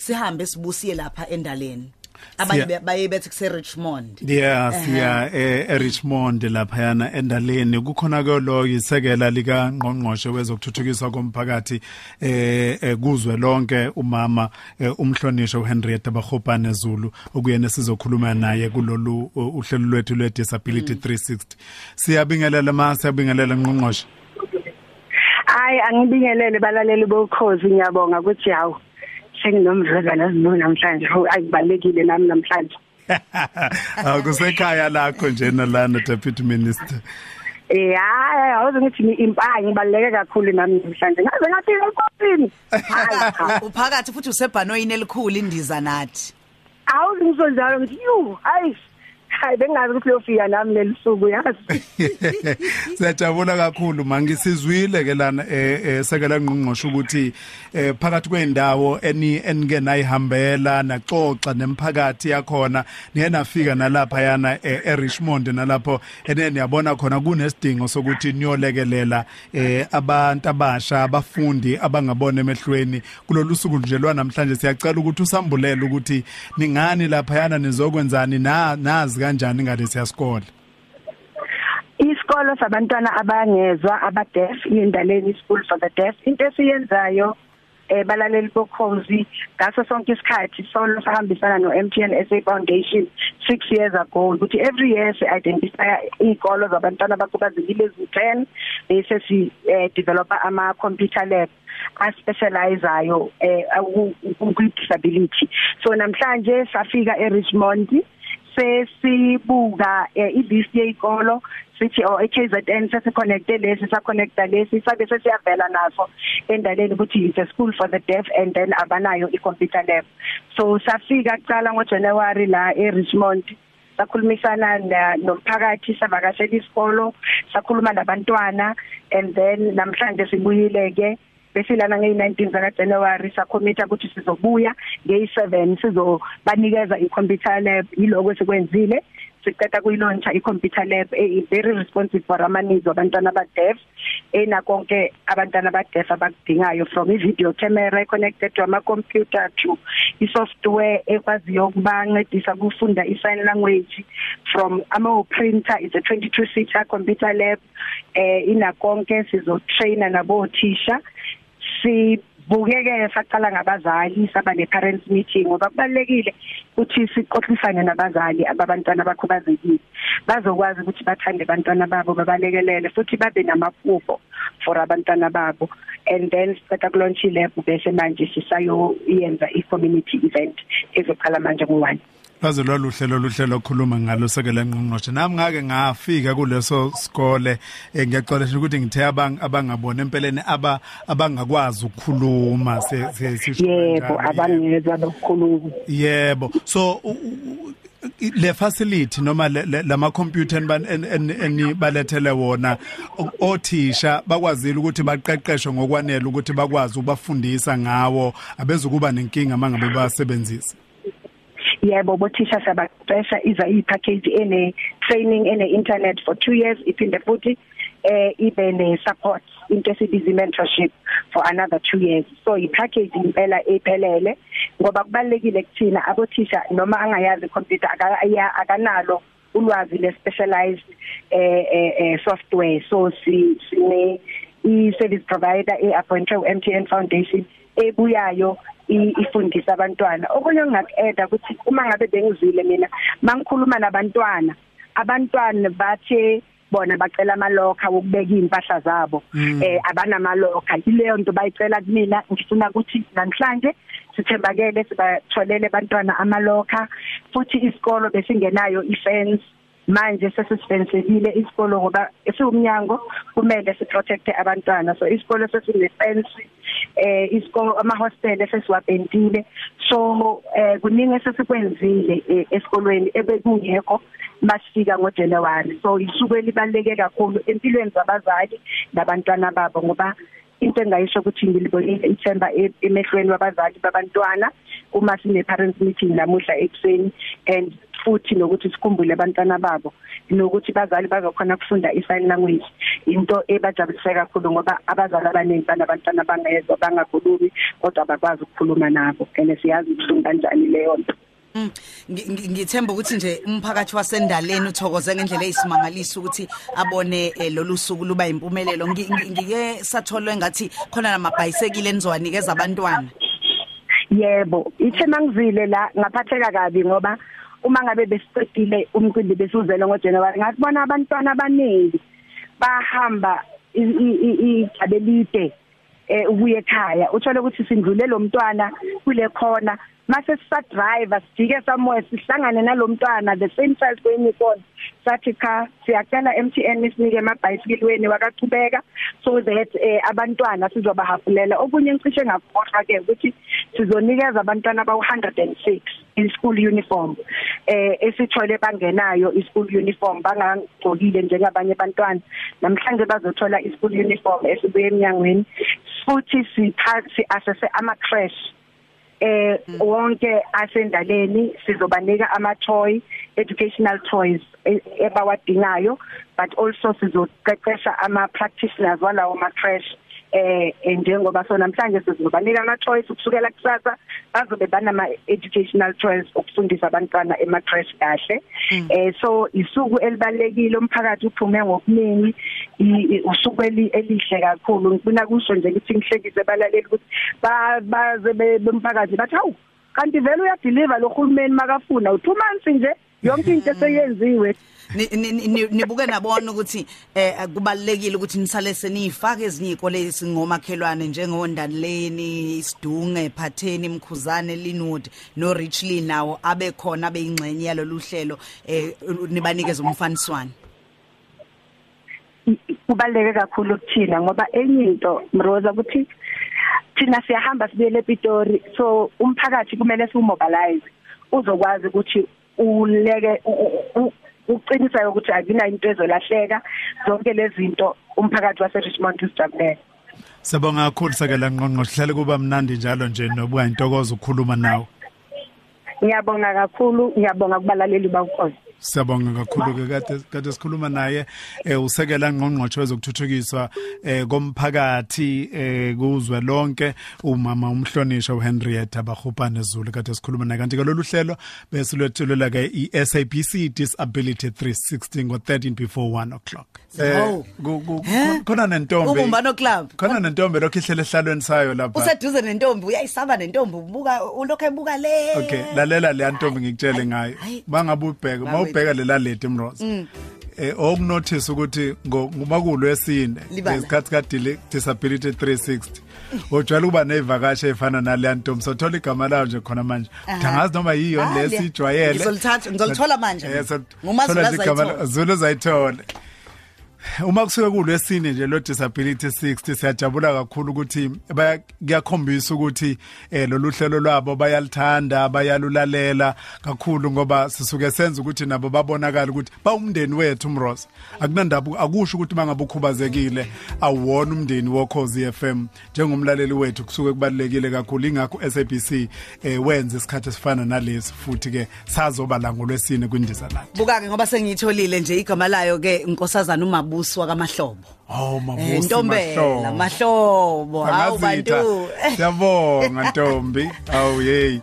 sihambe sibusiye lapha endaleni. Abanye baye bethi kuse Richmond yeah siya e Richmond lapha yana endaleni. Kukhona ke lo isekela lika ngqongqoshe wezokuthuthukiswa komphakathi eh kuzwe lonke umama umhlonisho uHenrietta Bakhopane Zulu okuyena sizokhuluma naye kulolu uhlelo lwethu lwe disability 360 siyabingelela ma siyabingelela ngqongqoshe. Hayi angibingelele balaleli bokhozi ngiyabonga ukuthi hawu. Senginomdlezana ezilu namhlanje? Akubalekile nami namhlanje. Akusekhaya lakho nje nalana deputy minister. Eh hayi awuze ngithi impangi ibaleke kakhulu nami namhlanje. Ngaze ngathi enkosini hayi uphakathi futhi usebhanoyini elikhulu indiza nathi. Awuze ngisonjalo ngithi yu hayi. Hayi bengazi ukuthi lofika nami lelisuku yazi. Siyajabula kakhulu mangisizwile ke lana eh sekela ngqongqosho ukuthi eh phakathi kweendawo eni enike nayihambela naxoxa nemphakathi yakhona niyenafika nalapha yana eRichmond nalapho enene yabona khona kunesidingo sokuthi niyolekelela eh abantu abasha abafundi abangabona emehlweni. Kulolu suku nje lwanamhlanje siyacela ukuthi usambulele ukuthi ningani lapha yana nizokwenzani na nazi kanjani ngalesi yasikole isikolo sabantwana abangezwa abadeaf indaleni school for the deaf. Into esiyenzayo eh balaleli bokhozi ngaso sonke isikhathi solo sahambisana no MTN SA Foundation 6 years ago ukuthi every year si identify izikolo zabantwana abakhubazekile ezi10 bese si eh, develop ama computer lab aspecializeayo eh ku disability so namhlanje safika eRichmond sesibuka eh, ilist yezikolo sithi oh KZN sesiconnecte lesi sa connecta lesi sabe sesiyavela naso endaleni ukuthi it's a school for the deaf and then abanayo i-computer lab. So safika kucala ngoJanuary la eRichmond sakhulumisana nomphakathi savakashela isikolo sakhuluma nabantwana and then namhlanje sibuyile ke besilana ngey19 zaka January sakhomita ukuthi sizobuya ngey7 sizobanikeza i-computer lab yiloko sikwenzile siqeda kuyilauncha i-computer lab e very responsive for ama needs abantwana abadeaf. Ena konke abantwana abadeaf abakudingayo from i-video camera connected to ama-computer to i-software ekwaziyo ukubancedisa kufunda i-sign language. From ama-printer is a 22 seater computer lab. Eh inakonke sizotraina nabothisha sibukeke saqala ngabazali saba ne parents meeting ngoba kubalekile ukuthi sixoxisane nabazali ababantwana abakhubazekile. Bazokwazi ukuthi bathande abantwana babo babalekelele futhi babe namafufo for abantwana babo. And then siqeda kulaunch lab bese manje sisayo yenza i community event ezoqala manje ngo1 Baze loluhlelo luhlelo okhuluma ngalo sekele ngqongqoshe. Nami ngake ngafika kuleso sikole eh, ngiyaxolesha ukuthi ngithe abang abangabona empeleni aba abangakwazi ukukhuluma yebo abangezwa lokukhuluma yebo. So le facility noma lama computer enibalethele wona othisha bakwazile ukuthi baqeqeshwe ngokwanele ukuthi bakwazi ukubafundisa ngawo abezukuba nenkinga mangabe basebenzisa yebo bothisha sabaqesha iza ipackage ene training ene internet for 2 years iphinde futhi eh ibe ne support into esibiza mentorship for another 2 years. So ipackage impela ephelele ngoba kubalekile kuthina abothisha noma angayazi computer akanalo ulwazi le specialized eh eh software. So si sine i service provider e appointed MTN Foundation ebuyayo ifundisa abantwana. Okunye engingakueda ukuthi uma ngabe bengizile mina mangikhuluma nabantwana. Abantwana bathe bona bacela amalokha ukubeka impahla zabo. Mm. eh abanamalokha. Ileyo nto bayicela kumina. Ngifuna ukuthi namhlanje sithembakele sibatholele abantwana amalokha. Futhi isikolo besingenayo ifence. Manje sesisifensekile isikolo ngoba esiwumnyango kumele siprotecte abantwana. So isikolo sesinefence. Eh isikolo ama hostel esesiwapentile so eh kuningi esesikwenzile eh, esikolweni ebekungekho masifika ngoJanuary so isuku elibaleke kakhulu empilweni zabazali nabantwana babo ngoba into engayisho ukuthi ngilibonile ithemba emehlweni wabazali babantwana uma sine parents meeting namuhla ekseni and futhi nokuthi sikhumbule abantwana babo nokuthi bazali bazokhona kufunda i-sign language. Into ebajabulise kakhulu ngoba abazali abaningi banabantwana bangezwa bangakhulumi kodwa bakwazi ukukhuluma nabo and siyazi ubuhlungu kanjani leyo nto. Mm. Ngi- ngi- ngithemba ukuthi nje umphakathi wasendaleni uthokoze ngendlela eyisimangaliso ukuthi abone eh, lolu suku luba impumelelo Ngi- ngi- ngike satholwe ngathi khona namabhayisekile enizowanikeza abantwana. Yebo, ithe mangizile la ngaphatheka kabi ngoba uma ngabe besicedile umcimbi besuzele ngoJanuary ngasibona abantwana abaningi bahamba igabelide eh ubuye ekhaya. Uthole ukuthi sindlule lo mntwana kule khona. Mase sisa driver sijike somewhere sihlangane nalomntwana the same size kwenye kona sathi cha siyacela MTN isinike amabhayisikili wakachubeka so that eh, abantwana sizobahafulela. Okunye ngicishe ngakhohlwa ke ukuthi sizonikeza abantwana ba 106 in school uniform. Eh esithole bangenayo i school uniform bangagcokile njengabanye abantwana. Namhlanje bazothola i school uniform esibuye eminyangweni futhi siphathi assess ama crash eh wonke asendaleni. Sizobanika ama toy educational toys e- ebawadingayo but also sizoqeqesha ama practitioners walawo ma crash eh njengoba so namhlanje sizobanika ama toys ukusukela kusasa bazobe banama educational toys ukufundisa abantwana ema crash kahle eh so isuku elibalekile umphakathi uphume ngokuningi i- i- usuku eli- elihle kakhulu. Ngifuna kusho nje ukuthi ngihlekise balaleli ukuthi ba- baze be- bomphakathi bathi hawu kanti vele uyadeliver lo hulumeni makafuna u2 months nje yonke into seyenziwe. Ni- ni- ni- nibuke nabona ukuthi eh kubalekile ukuthi nisale senifake ezinye ikole esingomakhelwane njengondaleni isidunge phatheni imkhuzane linwood no richly nawo abe khona abe ingxenye yalolu hlelo eh nibanikeza umfaniswano. Kubaleke kakhulu kuthina ngoba enye into Mroza ukuthi thina siyahamba sibuyele ePitori so umphakathi kumele siwumobilize. Uzokwazi ukuthi uleke u- u- uqinisa ukuthi akuna into ezolahleka zonke lezi zinto umphakathi wase Richmond usijabulele Sabonga kakhulu sakela ngqongqoshe hlale kuba mnandi njalo nje nobuka intokozo ukukhuluma nawe. ngiyabonga kakhulu ngiyabonga kubalaleli bawukhoze Siyabonga kakhulu ke kade kade sikhuluma naye eh usekela ngqongqoshe wezokuthuthukiswa eh komphakathi eh kuzwe lonke umama umhlonisha uHenrietta Bahupane Zulu kade sikhuluma naye kanti ke lolu hlelo besilwethulela ke iSABC Disability 360 ngo 13 before 1 o'clock. Hawu. ku- ku- He? khona nentombi. Ubumbano Club. Khona nentombi lokho ihlele ehlalweni sayo lapha. useduze nentombi uyayisaba nentombi ubuka ulokho ebuka le Okay, lalela le ntombi ngikutshele ngayo. Hayi. Bangabe ubheka, lela leti Mroza. Eh okunotice ukuthi ngomakulo esine Libala. lesikhathi ka disability 360. Ujwayele ukuba nevakashe efana nale ntombi sothola igama layo nje khona manje. Uthangazi noma yiyo le- lesijwayele. ngizolithatha, ngizolithola manje. Eh, so- NguMaZulu azayithola. Zulu zayithola. Uma kusuke kulwesine nje lo disability 60 siyajabula kakhulu ukuthi baya kuyakhombisa ukuthi eh lolu hlelo lwabo bayalithanda bayalulalela kakhulu ngoba sisuke senza ukuthi nabo babonakala ukuthi bawumndeni wethu umrosa akunandaba akusho ukuthi mangabe ukhubazekile awuwona umndeni wokhozi FM njengomlaleli wethu kusuke kubalekile kakhulu ingakho SABC eh wenza isikhathi esifana nalesi futhi ke sazoba la ngolwesine kwindiza lakhe buka ke ngoba sengiyitholile nje igama layo ke inkosazana umabusi wakamahlobo Oh Eh, mabusi ntombela mahlobo hawu Angazitha. bantu Siyabonga Ntombi. Awu hey.